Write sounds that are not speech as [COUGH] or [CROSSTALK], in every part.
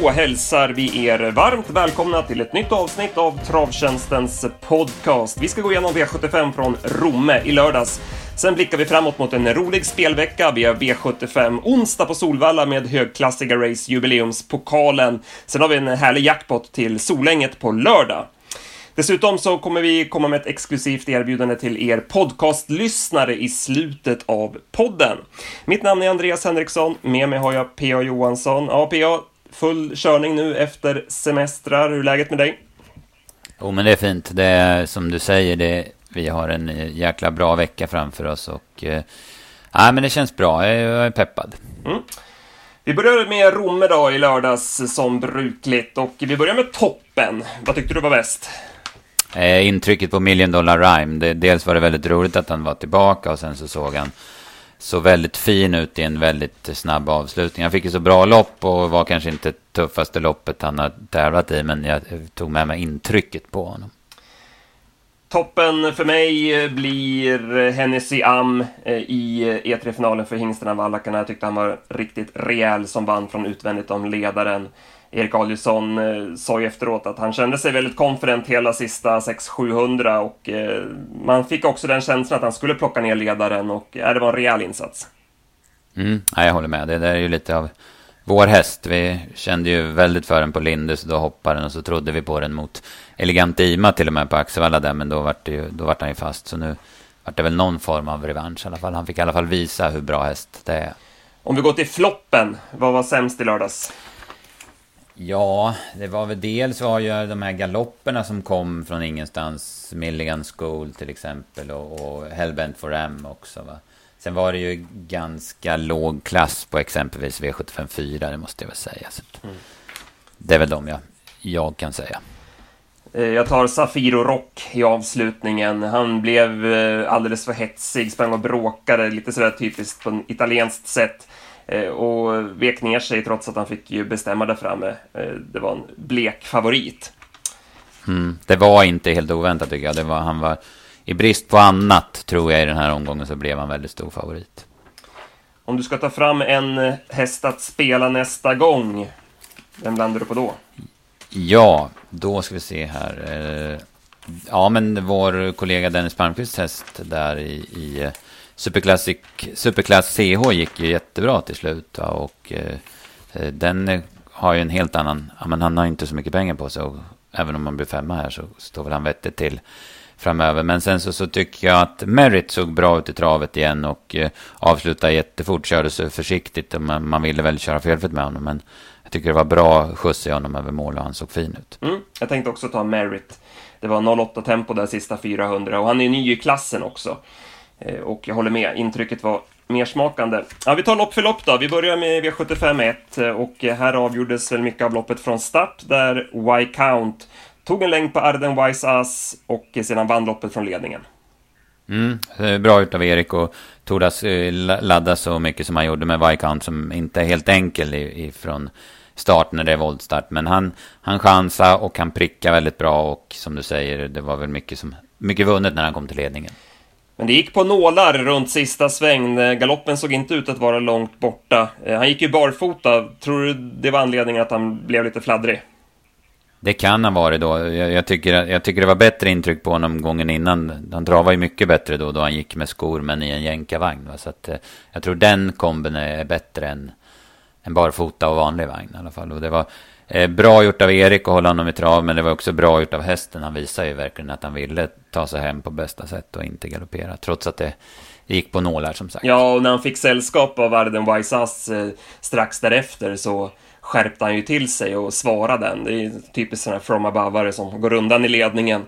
då hälsar vi er varmt välkomna till ett nytt avsnitt av Travtjänstens podcast. Vi ska gå igenom V75 från Romme i lördags. Sen blickar vi framåt mot en rolig spelvecka. Vi har V75 onsdag på Solvalla med högklassiga race jubileumspokalen. Sen har vi en härlig jackpot till Solänget på lördag. Dessutom så kommer vi komma med ett exklusivt erbjudande till er podcastlyssnare i slutet av podden. Mitt namn är Andreas Henriksson, med mig har jag P.A. Johansson. Ja, P.A. Full körning nu efter semestrar. Hur är läget med dig? Jo, men det är fint. Det är som du säger, det, vi har en jäkla bra vecka framför oss och eh, ja, men det känns bra. Jag är peppad. Mm. Vi börjar med Romme då i lördags som brukligt och vi börjar med toppen. Vad tyckte du var bäst? Eh, intrycket på Million Dollar Rhyme. Det, dels var det väldigt roligt att han var tillbaka och sen så såg han så väldigt fin ut i en väldigt snabb avslutning. Han fick ju så bra lopp och var kanske inte tuffaste loppet han har tävlat i, men jag tog med mig intrycket på honom. Toppen för mig eh, blir Hennessy Am eh, i eh, e E3-finalen för hingstarna Vallakarna. Jag tyckte han var riktigt rejäl som vann från utvändigt om ledaren. Erik Adielsson sa ju efteråt att han kände sig väldigt confident hela sista 6-700 och man fick också den känslan att han skulle plocka ner ledaren och det var en rejäl insats. Mm, ja, jag håller med. Det där är ju lite av vår häst. Vi kände ju väldigt för den på Lindus, då hoppade den och så trodde vi på den mot Elegant Ima till och med på Axevalla där, men då vart, ju, då vart han ju fast. Så nu vart det väl någon form av revansch i alla fall. Han fick i alla fall visa hur bra häst det är. Om vi går till floppen, vad var sämst i lördags? Ja, det var väl dels var ju de här galopperna som kom från ingenstans. Milligan School till exempel och, och Hellbent for M också va. Sen var det ju ganska låg klass på exempelvis V754, det måste jag väl säga. Mm. Det är väl de jag, jag kan säga. Eh, jag tar Safiro Rock i avslutningen. Han blev eh, alldeles för hetsig, sprang och bråkade lite sådär typiskt på italienskt sätt. Eh, och vek ner sig trots att han fick ju bestämma där framme. Det var en blek favorit. Mm, det var inte helt oväntat tycker jag. Det var, han var, I brist på annat tror jag i den här omgången så blev han väldigt stor favorit. Om du ska ta fram en eh, häst att spela nästa gång, vem landar du på då? Ja, då ska vi se här. Ja, men vår kollega Dennis Palmqvists häst där i, i Superklass, Superklass CH gick ju jättebra till slut. Och eh, den har ju en helt annan, ja, men han har inte så mycket pengar på sig. Och även om man blir femma här så står väl han vettigt till framöver. Men sen så, så tycker jag att Merritt såg bra ut i travet igen och eh, avslutade jättefort. Körde så försiktigt och man, man ville väl köra felfritt med honom. Men jag tycker det var bra skjuts i honom över mål och han såg fin ut. Mm, jag tänkte också ta Merritt. Det var 08 tempo där sista 400 och han är ju ny i klassen också. Eh, och jag håller med, intrycket var mer smakande. Ja, vi tar lopp för lopp då. Vi börjar med V75 1 eh, och här avgjordes väl mycket av loppet från start där Y-Count tog en längd på Arden Wise Ass och sedan vann loppet från ledningen. Mm, bra gjort av Erik och tordas eh, ladda så mycket som han gjorde med Viscount som inte är helt enkel ifrån start när det är voltstart. Men han, han chansade och han prickade väldigt bra och som du säger, det var väl mycket, som, mycket vunnet när han kom till ledningen. Men det gick på nålar runt sista sväng. Galoppen såg inte ut att vara långt borta. Eh, han gick ju barfota. Tror du det var anledningen att han blev lite fladdrig? Det kan ha varit då. Jag, jag, tycker, jag tycker det var bättre intryck på honom gången innan. Han travade ju mycket bättre då, då han gick med skor, men i en jänkarvagn. Så att, eh, jag tror den kombin är bättre än, än barfota och vanlig vagn i alla fall. Och det var, Eh, bra gjort av Erik att hålla honom i trav, men det var också bra gjort av hästen. Han visade ju verkligen att han ville ta sig hem på bästa sätt och inte galoppera, trots att det gick på nålar som sagt. Ja, och när han fick sällskap av Arden Weissas eh, strax därefter så skärpte han ju till sig och svarade den. Det är typiskt sådana här from above som går undan i ledningen.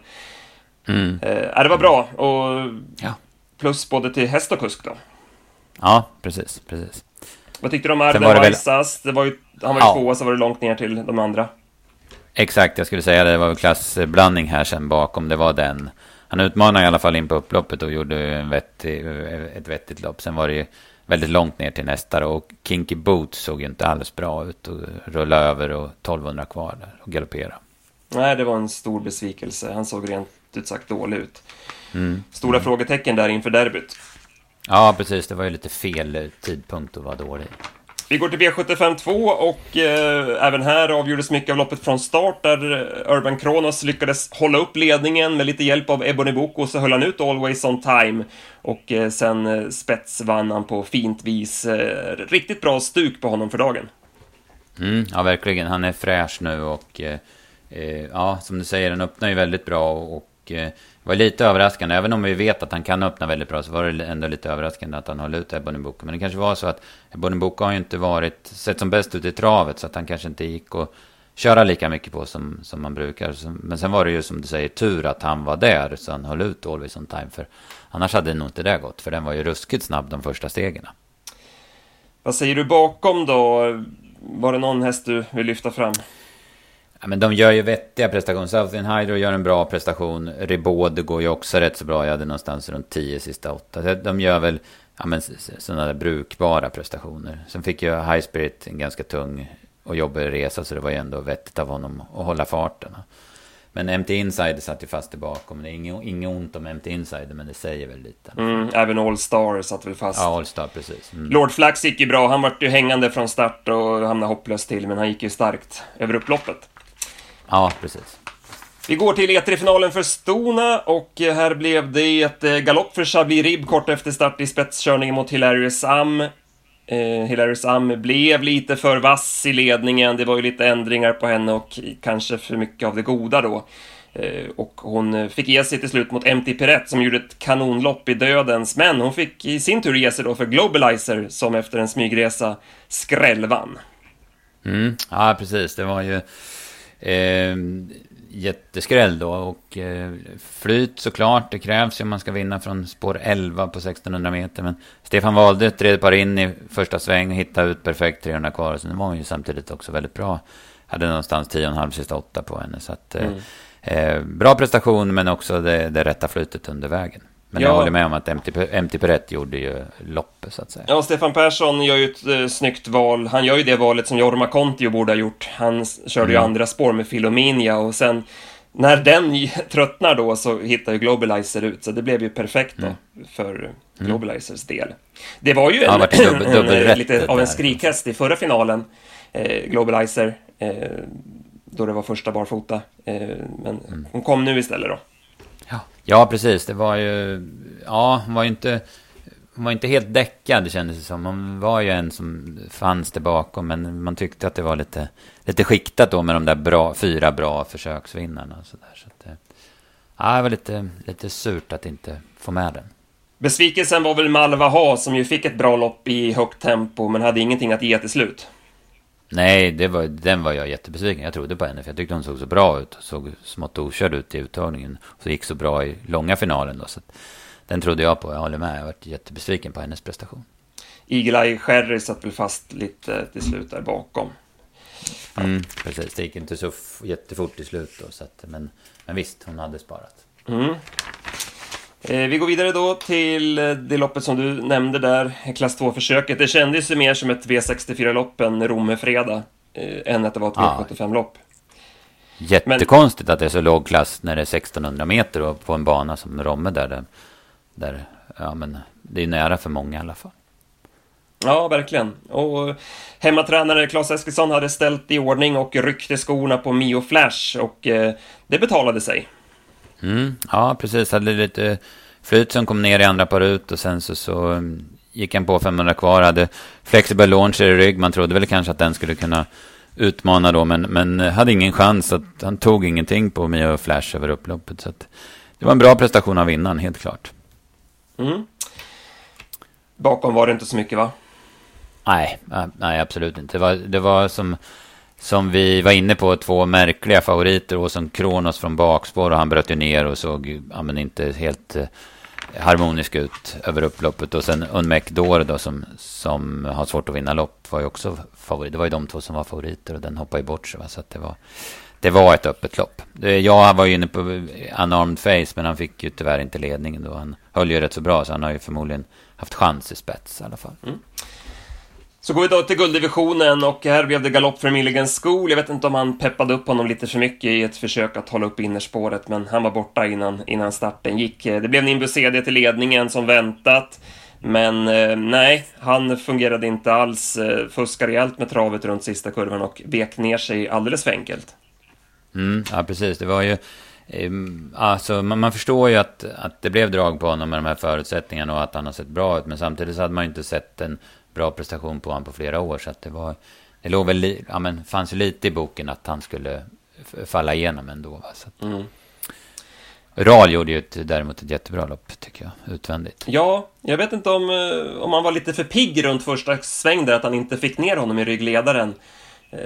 Mm. Eh, det var bra och ja. plus både till häst och kusk då. Ja, precis, precis. Vad tyckte du om Arden? Det var ju han var ju ja. tvåa, så var det långt ner till de andra. Exakt, jag skulle säga det. Det var klassblandning här sen bakom. Det var den. Han utmanade i alla fall in på upploppet och gjorde vettig, ett vettigt lopp. Sen var det ju väldigt långt ner till nästa och Kinky Boots såg ju inte alls bra ut och rulla över och 1200 kvar där och galoppera. Nej, det var en stor besvikelse. Han såg rent ut sagt dålig ut. Mm. Stora mm. frågetecken där inför derbyt. Ja, precis. Det var ju lite fel tidpunkt att vara dålig. Vi går till V75 2 och eh, även här avgjordes mycket av loppet från start där eh, Urban Kronos lyckades hålla upp ledningen med lite hjälp av Ebony Boko så höll han ut Always On Time och eh, sen eh, spets vann han på fint vis. Eh, riktigt bra stuk på honom för dagen. Mm, ja, verkligen. Han är fräsch nu och eh, eh, ja, som du säger, han öppnar ju väldigt bra och eh, var lite överraskande. Även om vi vet att han kan öppna väldigt bra så var det ändå lite överraskande att han höll ut Ebony Book Men det kanske var så att Ebony Book har ju inte varit sett som bäst ut i travet så att han kanske inte gick att köra lika mycket på som, som man brukar. Men sen var det ju som du säger tur att han var där så han höll ut Always on time. För annars hade nog inte det gått för den var ju ruskigt snabb de första stegen. Vad säger du bakom då? Var det någon häst du vill lyfta fram? Ja, men de gör ju vettiga prestationer. Southern Hydro gör en bra prestation. Ribaude går ju också rätt så bra. Jag hade någonstans runt 10 sista åtta. De gör väl ja, men, sådana där brukbara prestationer. Sen fick ju High Spirit en ganska tung och jobbig resa. Så det var ju ändå vettigt av honom att hålla farten. Men MT Insider satt ju fast bakom. Det är inget, inget ont om MT Insider, men det säger väl lite. Mm, även All Star satt väl fast. Ja, All Star, precis. Mm. Lord Flax gick ju bra. Han vart ju hängande från start och hamnade hopplöst till, men han gick ju starkt över upploppet. Ja, precis. Vi går till E3-finalen för Stona och här blev det ett eh, galopp för Chablis Rib kort efter start i spetskörningen mot Hilarious Am. Eh, Hilarious Am blev lite för vass i ledningen, det var ju lite ändringar på henne och kanske för mycket av det goda då. Eh, och hon fick ge sig till slut mot MT Perret som gjorde ett kanonlopp i dödens, men hon fick i sin tur ge sig då för Globalizer som efter en smygresa skrällvann. Mm, ja, precis. Det var ju Eh, jätteskräll då och eh, flyt såklart, det krävs ju om man ska vinna från spår 11 på 1600 meter. Men Stefan valde ett tredje par in i första sväng och hittade ut perfekt 300 kvar. Så det var ju samtidigt också väldigt bra. Hade någonstans 10,5 sista 8 på henne. Så att, eh, mm. eh, bra prestation men också det, det rätta flytet under vägen. Men ja. jag håller med om att MT, MT Perret gjorde ju loppet så att säga. Ja, Stefan Persson gör ju ett eh, snyggt val. Han gör ju det valet som Jorma Kontio borde ha gjort. Han körde mm. ju andra spår med Filominia och sen när den [LAUGHS] tröttnar då så hittar ju Globalizer ut, så det blev ju perfekt då mm. för mm. Globalizers del. Det var ju [CLEARS THROAT] en, dubbel, dubbel en, lite av en skrikhäst i förra finalen, eh, Globalizer, eh, då det var första barfota. Eh, men mm. hon kom nu istället då. Ja, precis. Det var ju... Ja, hon var ju inte... Hon var inte helt däckad kändes det som. Hon var ju en som fanns där bakom. Men man tyckte att det var lite, lite skiktat då med de där bra, fyra bra försöksvinnarna. Och så där. Så att, eh, ja, det var lite, lite surt att inte få med den. Besvikelsen var väl Malva Ha som ju fick ett bra lopp i högt tempo men hade ingenting att ge till slut. Nej, det var, den var jag jättebesviken. Jag trodde på henne för jag tyckte hon såg så bra ut. Såg smått okörd ut i uttagningen. Och så gick så bra i långa finalen då. Så den trodde jag på. Jag håller med. Jag varit jättebesviken på hennes prestation. Eagle Eye Sherry satt väl fast lite till slut där bakom. Mm, precis, det gick inte så jättefort i slut då. Så att, men, men visst, hon hade sparat. Mm. Eh, vi går vidare då till eh, det loppet som du nämnde där, klass 2-försöket. Det kändes ju mer som ett V64-lopp än Romme-fredag, eh, än att det var ett V75-lopp. Jättekonstigt Men... att det är så låg klass när det är 1600 meter och på en bana som Romme där, där, där ja men det är nära för många i alla fall. Ja, verkligen. Och hemmatränare Claes Eskilsson hade ställt i ordning och ryckte skorna på Mio Flash och eh, det betalade sig. Mm, ja, precis. Hade lite flyt som kom ner i andra par ut och sen så, så mm, gick han på 500 kvar. Hade flexible launcher i rygg. Man trodde väl kanske att den skulle kunna utmana då, men, men hade ingen chans. Att han tog ingenting på Mio Flash över upploppet. Så det var en bra prestation av vinnaren, helt klart. Mm. Bakom var det inte så mycket, va? Nej, nej absolut inte. Det var, det var som som vi var inne på, två märkliga favoriter. Och som Kronos från bakspår och han bröt ju ner och såg ja, men inte helt eh, harmonisk ut över upploppet. Och sen Unmec Dore då som, som har svårt att vinna lopp var ju också favorit. Det var ju de två som var favoriter och den hoppade ju bort sig. Va? Så att det var, det var ett öppet lopp. Eh, Jag var ju inne på eh, unarmed face men han fick ju tyvärr inte ledningen då. Han höll ju rätt så bra så han har ju förmodligen haft chans i spets i alla fall. Mm. Så går vi då till gulddivisionen och här blev det galopp för Milligan School. Jag vet inte om han peppade upp honom lite för mycket i ett försök att hålla upp innerspåret, men han var borta innan, innan starten gick. Eh, det blev Nimbus CD till ledningen som väntat. Men eh, nej, han fungerade inte alls. Eh, fuskade rejält med travet runt sista kurvan och vek ner sig alldeles för enkelt. Mm, ja, precis. Det var ju... Eh, alltså, man, man, förstår ju att, att det blev drag på honom med de här förutsättningarna och att han har sett bra ut. Men samtidigt så hade man ju inte sett en bra prestation på honom på flera år. Så att det var... Det låg väl... Ja, men fanns ju lite i boken att han skulle falla igenom ändå. Va? Så att, mm. Ral gjorde ju ett, däremot ett jättebra lopp, tycker jag, utvändigt. Ja, jag vet inte om, eh, om han var lite för pigg runt första sväng där, att han inte fick ner honom i ryggledaren. Eh,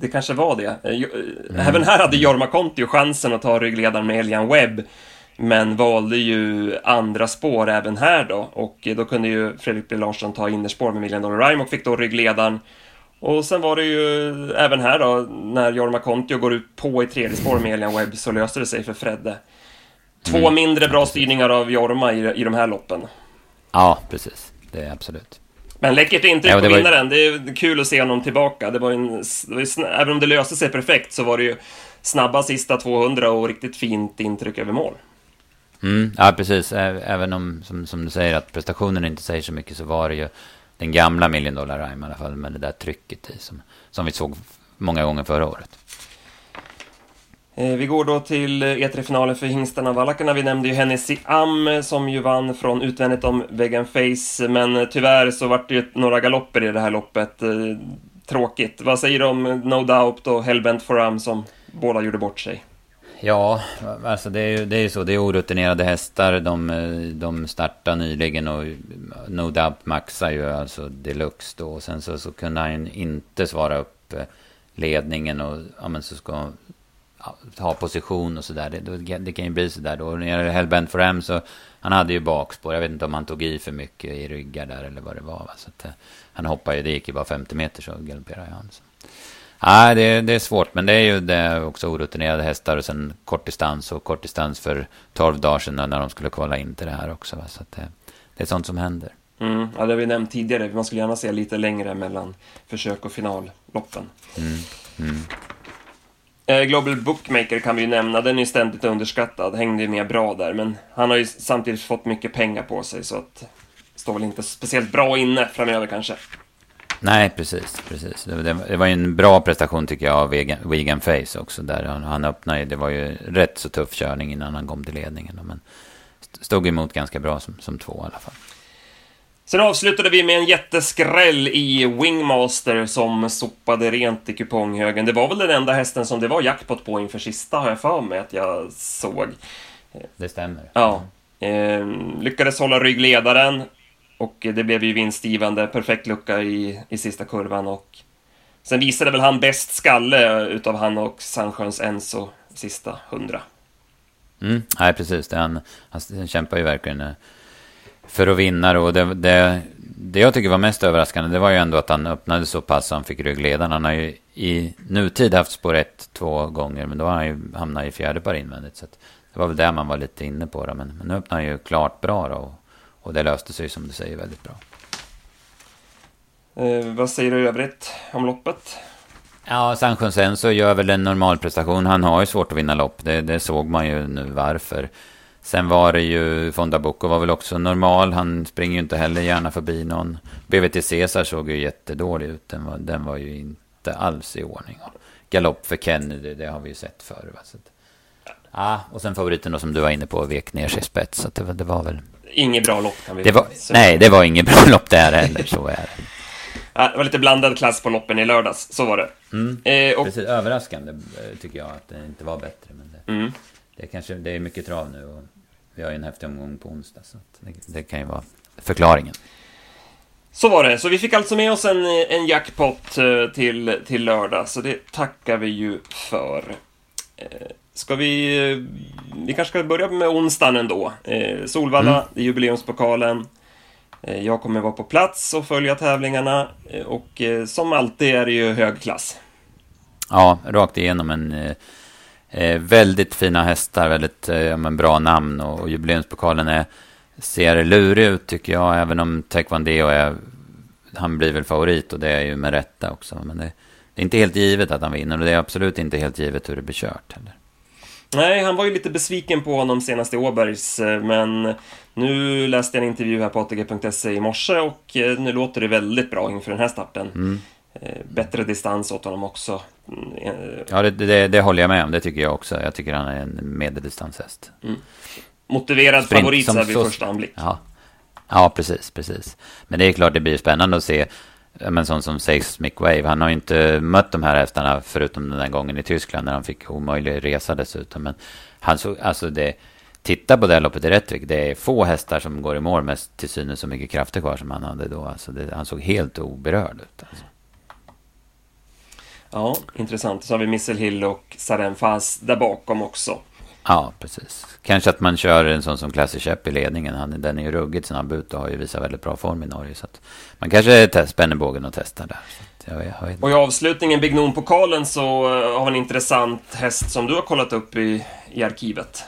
det kanske var det. Eh, mm. Även här hade Jorma Kontio chansen att ta ryggledaren med Elian Webb, men valde ju andra spår även här då, och då kunde ju Fredrik B. Larsson ta innerspår med Million Dollar Rhyme och fick då ryggledaren. Och sen var det ju även här då, när Jorma Kontio går ut på i tredje spår med Elian Webb så löste det sig för Fredde. Två mm. mindre bra styrningar av Jorma i, i de här loppen. Ja, precis. Det är absolut. Men läckert intryck ja, på var... vinnaren. Det är kul att se honom tillbaka. Det var en, även om det löste sig perfekt så var det ju snabba sista 200 och riktigt fint intryck över mål. Mm, ja, precis. Även om, som, som du säger, att prestationen inte säger så mycket så var det ju den gamla Million Dollar Rhyme i alla fall med det där trycket i som, som vi såg många gånger förra året. Eh, vi går då till eh, e E3-finalen för hingstarna Valakarna. Vi nämnde ju Hennessy Am eh, som ju vann från utvändigt om Vegan Face, men tyvärr så vart det ju några galopper i det här loppet. Tråkigt. Vad säger du om No Doubt och Hellbent for Am som båda gjorde bort sig? Ja, alltså det är ju det är så. Det är orutinerade hästar. De, de startar nyligen och No Doubt maxar ju alltså deluxe då. Och sen så, så kunde han inte svara upp eh, ledningen och ja, men så ska ha position och sådär. Det, det kan ju bli sådär då. När det gäller Hellbent for M så han hade ju bakspår. Jag vet inte om han tog i för mycket i ryggar där eller vad det var. Va? Så att, eh, han hoppade ju, det gick ju bara 50 meter så galopperade han. Så. Nej, det, det, är svårt, men det är ju det också orutinerade hästar och sen kortdistans och kortdistans för 12 dagar sedan när de skulle kolla in till det här också. Så att det, det är sånt som händer. Mm, ja, det har vi nämnt tidigare. Man skulle gärna se lite längre mellan försök och finalloppen. Mm, mm. Eh, Global Bookmaker kan vi ju nämna, den är ju ständigt underskattad, hängde ju med bra där, men han har ju samtidigt fått mycket pengar på sig så att står väl inte speciellt bra inne framöver kanske. Nej, precis. precis. Det, var ju en bra prestation tycker jag av Vegan Face också. Där han, han öppnade det var ju rätt så tuff körning innan han kom till ledningen. Men stod emot ganska bra som, som två i alla fall. Sen avslutade vi med en jätteskräll i Wingmaster som sopade rent i kuponghögen. Det var väl den enda hästen som det var jackpot på inför sista, har jag för mig att jag såg. Det stämmer. Ja. Eh, lyckades hålla ryggledaren och det blev ju vinstgivande. Perfekt lucka i, i sista kurvan och sen visade väl han bäst skalle utav han och Sandsjöns Enso sista hundra. Mm, nej, precis. Han, han kämpar ju verkligen eh, för att vinna. Och det, det, det jag tycker var mest överraskande det var ju ändå att han öppnade så pass så han fick ryggledaren. Han har ju i nutid haft spår ett två gånger men då har han ju hamnat i fjärde par invändigt. Så det var väl det man var lite inne på då. Men, men nu öppnar han ju klart bra då, och, det löste sig som du säger väldigt bra. Eh, vad säger du i övrigt om loppet? Ja, Sanchon så gör väl en normal prestation. Han har ju svårt att vinna lopp. Det, det såg man ju nu varför. Sen var det ju, Fonda Bocco var väl också normal. Han springer ju inte heller gärna förbi någon. BVT Cesar såg ju jättedålig ut. Den var, den var ju inte alls i ordning. Galopp för Kennedy, det har vi ju sett förr. Va? Så att, ja, och sen favoriten då som du var inne på, vek ner sig i spets. Så det, det var väl... Inget bra lopp kan vi det var, Nej, det var inget bra lopp där heller. Så är det. Ja, det var lite blandad klass på loppen i lördags, så var det. Mm. Eh, och... Precis, överraskande eh, tycker jag att det inte var bättre. Men det, mm. det, kanske, det är mycket trav nu. Och vi har ju en häftig omgång på onsdag, så det, det, kan ju vara förklaringen. Så var det. Så vi fick alltså med oss en, en jackpot eh, till, till lördag, så det tackar vi ju för. Eh, ska vi... Vi kanske ska börja med onsdagen ändå. Eh, Solvalla, mm. jubileumspokalen. Jag kommer vara på plats och följa tävlingarna och som alltid är det ju hög klass. Ja, rakt igenom en Eh, väldigt fina hästar, väldigt eh, men bra namn och, och jubileumspokalen är, ser lurig ut tycker jag, även om Taekwondo är, han blir väl favorit och det är ju med rätta också. Men det, det, är inte helt givet att han vinner och det är absolut inte helt givet hur det blir kört heller. Nej, han var ju lite besviken på honom senast i Åbergs, eh, men nu läste jag en intervju här på ATG.se i morse och eh, nu låter det väldigt bra inför den här starten. Mm. Bättre distans åt honom också. Mm, ja, det, det, det, håller jag med om. Det tycker jag också. Jag tycker han är en medeldistanshäst. Mm. Motiverad Sprint, favorit så här vid så... första anblick. Ja. ja, precis, precis. Men det är klart det blir spännande att se men sån som Seismic Wave, han har ju inte mött de här hästarna förutom den där gången i Tyskland när han fick omöjlig resa dessutom. Men han såg, alltså det, titta på det här loppet i Rättvik, det är få hästar som går i mål med till synes så mycket krafter kvar som han hade då. Alltså det, han såg helt oberörd ut. Alltså. Ja, intressant. Så har vi Missel Hill och Saren Faz där bakom också. Ja, precis. Kanske att man kör en sån som Classic Chep i ledningen. Han, den är ju ruggigt snabb ut och har ju visat väldigt bra form i Norge. Så man kanske spänner bågen och testar där. Jag, jag och i avslutningen, Big pokalen så eh, har vi en intressant häst som du har kollat upp i, i arkivet.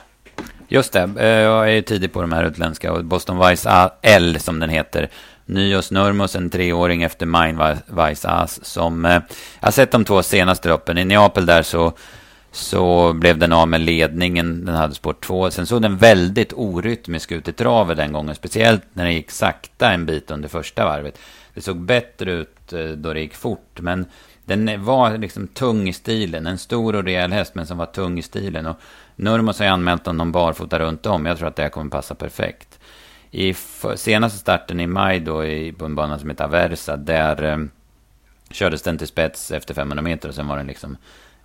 Just det, eh, jag är tidig på de här utländska. Boston Vice L som den heter. Nyos Nurmos, en treåring efter Mine Vice As. Som, eh, jag har sett de två senaste loppen. I Neapel där så så blev den av med ledningen. Den hade spår 2. Sen såg den väldigt orytmisk ut i travet den gången. Speciellt när den gick sakta en bit under första varvet. Det såg bättre ut eh, då det gick fort. Men den var liksom tung i stilen. En stor och rejäl häst men som var tung i stilen. Och Nurmos har ju anmält honom barfota runt om. Jag tror att det här kommer passa perfekt. I senaste starten i maj då i, på en bana som heter Aversa. Där eh, kördes den till spets efter 500 meter och sen var den liksom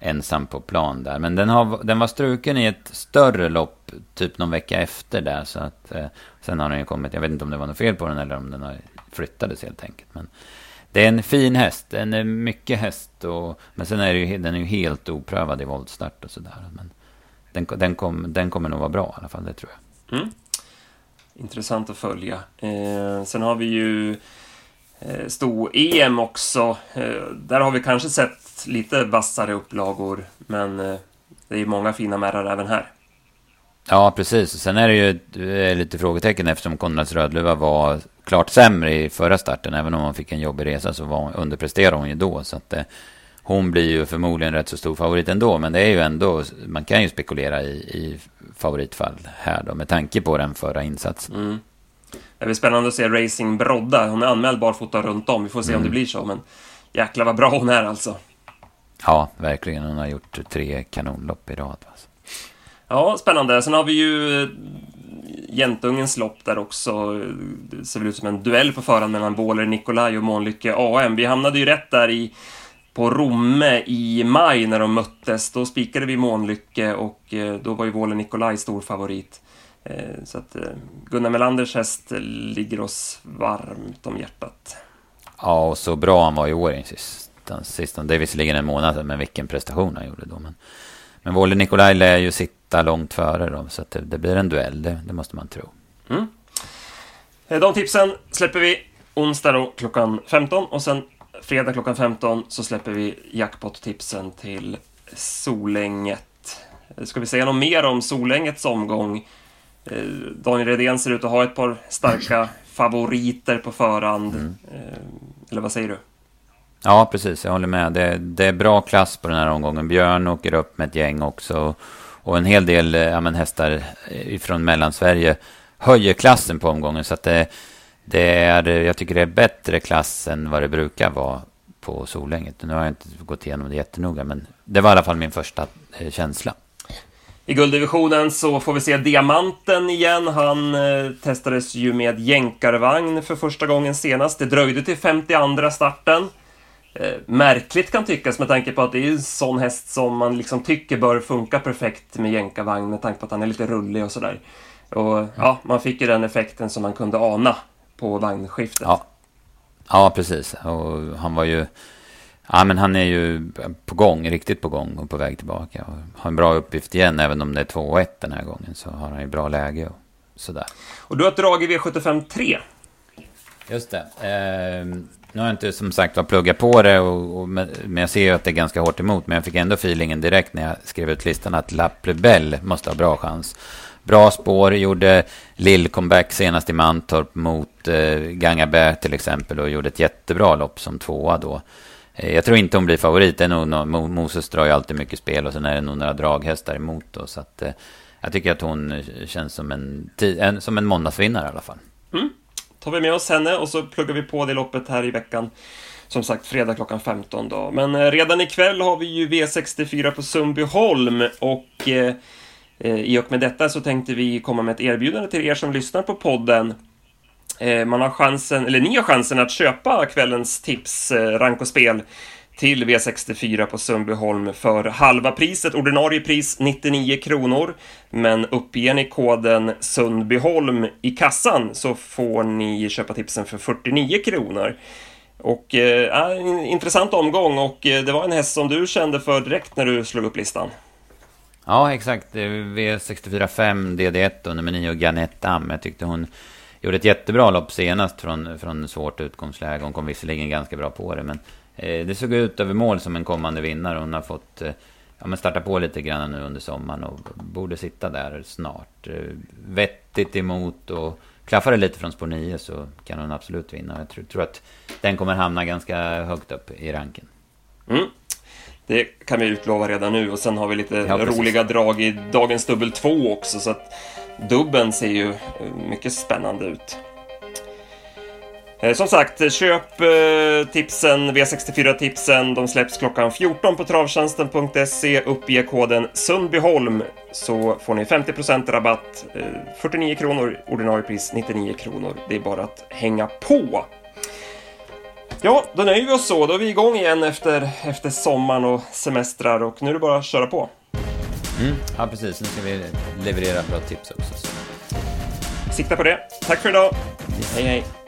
ensam på plan där. Men den, har, den var struken i ett större lopp, typ någon vecka efter där. Så att, eh, sen har den ju kommit, jag vet inte om det var något fel på den eller om den har flyttades helt enkelt. Men det är en fin häst, den är mycket häst. Och, men sen är det ju, den är ju helt oprövad i voltstart och sådär. Men den, den, kom, den kommer nog vara bra i alla fall, det tror jag. Mm. Intressant att följa. Eh, sen har vi ju eh, sto-EM också. Eh, där har vi kanske sett lite vassare upplagor, men eh, det är många fina märrar även här. Ja, precis. Sen är det ju lite frågetecken eftersom Konrads Rödluva var klart sämre i förra starten. Även om hon fick en jobbig resa så var, underpresterade hon ju då. Så att, eh, hon blir ju förmodligen rätt så stor favorit ändå. Men det är ju ändå, man kan ju spekulera i, i favoritfall här då med tanke på den förra insatsen. Mm. Det blir spännande att se Racing Brodda. Hon är anmäld barfota runt om. Vi får se mm. om det blir så. Men jäklar vad bra hon är alltså. Ja, verkligen. Hon har gjort tre kanonlopp i rad. Alltså. Ja, spännande. Sen har vi ju eh, Jäntungens lopp där också. Det ser väl ut som en duell på förhand mellan Båler Nikolaj och Månlycke AM. Vi hamnade ju rätt där i, på Romme i maj när de möttes. Då spikade vi Månlycke och eh, då var ju Våler Nikolaj stor favorit. Eh, så att Gunnar Melanders häst ligger oss varmt om hjärtat. Ja, och så bra han var i år sist den sista. Det är visserligen en månad sedan, men vilken prestation han gjorde då. Men, men Wåhle Nikolaj lär ju sitta långt före då, så att det, det blir en duell, det, det måste man tro. Mm. Eh, de tipsen släpper vi onsdag då klockan 15 och sen fredag klockan 15 så släpper vi jackpot-tipsen till Solänget. Eh, ska vi säga något mer om Solängets omgång? Eh, Daniel Redén ser ut att ha ett par starka [CLEARS THROAT] favoriter på förhand. Mm. Eller vad säger du? Ja, precis. Jag håller med. Det, det, är bra klass på den här omgången. Björn åker upp med ett gäng också. Och en hel del eh, ja, men hästar eh, från Mellansverige höjer klassen på omgången. Så att det, det, är, jag tycker det är bättre klass än vad det brukar vara på Solänget. Nu har jag inte gått igenom det jättenoga, men det var i alla fall min första eh, känsla. I gulddivisionen så får vi se Diamanten igen. Han eh, testades ju med jänkarvagn för första gången senast. Det dröjde till 52 starten eh, märkligt kan tyckas med tanke på att det är en sån häst som man liksom tycker bör funka perfekt med jänkarvagn med tanke på att han är lite rullig och sådär. Och ja, man fick ju den effekten som man kunde ana på vagnskiftet. Ja, ja precis. Och han var ju... Ja, men han är ju på gång, riktigt på gång och på väg tillbaka. Och har en bra uppgift igen, även om det är 2-1 den här gången så har han ju bra läge och sådär. Och du har ett drag i V75 3. Just det. Eh, nu har jag inte som sagt var pluggat på det, och, och, men jag ser ju att det är ganska hårt emot. Men jag fick ändå feelingen direkt när jag skrev ut listan att La Plebelle måste ha bra chans. Bra spår, gjorde lill comeback senast i Mantorp mot eh, Gangabä till exempel och gjorde ett jättebra lopp som tvåa då. Eh, jag tror inte hon blir favorit. Det är nog, Moses drar ju alltid mycket spel och sen är det nog några draghästar emot. Då, så att, eh, jag tycker att hon känns som en, en, som en måndagsvinnare i alla fall. Mm. Tar vi med oss henne och så pluggar vi på det loppet här i veckan. Som sagt, fredag klockan 15 då. Men eh, redan ikväll har vi ju V64 på Sundbyholm och eh, eh, i och med detta så tänkte vi komma med ett erbjudande till er som lyssnar på podden Eh, man har chansen, eller ni har chansen att köpa kvällens tips, eh, rank och spel till V64 på Sundbyholm för halva priset. Ordinarie pris 99 kronor. Men uppger ni koden Sundbyholm i kassan så får ni köpa tipsen för 49 kronor. Och eh, äh, en intressant omgång och eh, det var en häst som du kände för direkt när du slog upp listan. Ja, exakt. V64 5 DD1 och nummer 9 Ganette Am. Jag tyckte hon gjorde ett jättebra lopp senast från, från svårt utgångsläge. Hon kom visserligen ganska bra på det, men det såg ut över mål som en kommande vinnare. Hon har fått eh, ja, men starta på lite grann nu under sommaren och borde sitta där snart. Eh, vettigt emot och klaffar det lite från spår 9 så kan hon absolut vinna. Jag tror, tror att den kommer hamna ganska högt upp i ranken. Mm. Det kan vi utlova redan nu och sen har vi lite ja, roliga drag i dagens dubbel 2 också så att Dubben ser ju eh, mycket spännande ut. Eh, som sagt, köp eh, tipsen, V64-tipsen. De släpps klockan 14 på travtjänsten.se. Uppge koden Sundbyholm så får ni 50% rabatt. 49 kronor, ordinarie pris 99 kronor. Det är bara att hänga på. Ja, då nöjer vi oss så. Då är vi igång igen efter, efter sommaren och semestrar och nu är det bara att köra på. Mm. Ja, precis. Nu ska vi leverera bra tips också. Så. Sikta på det. Tack för idag. Hej, hej.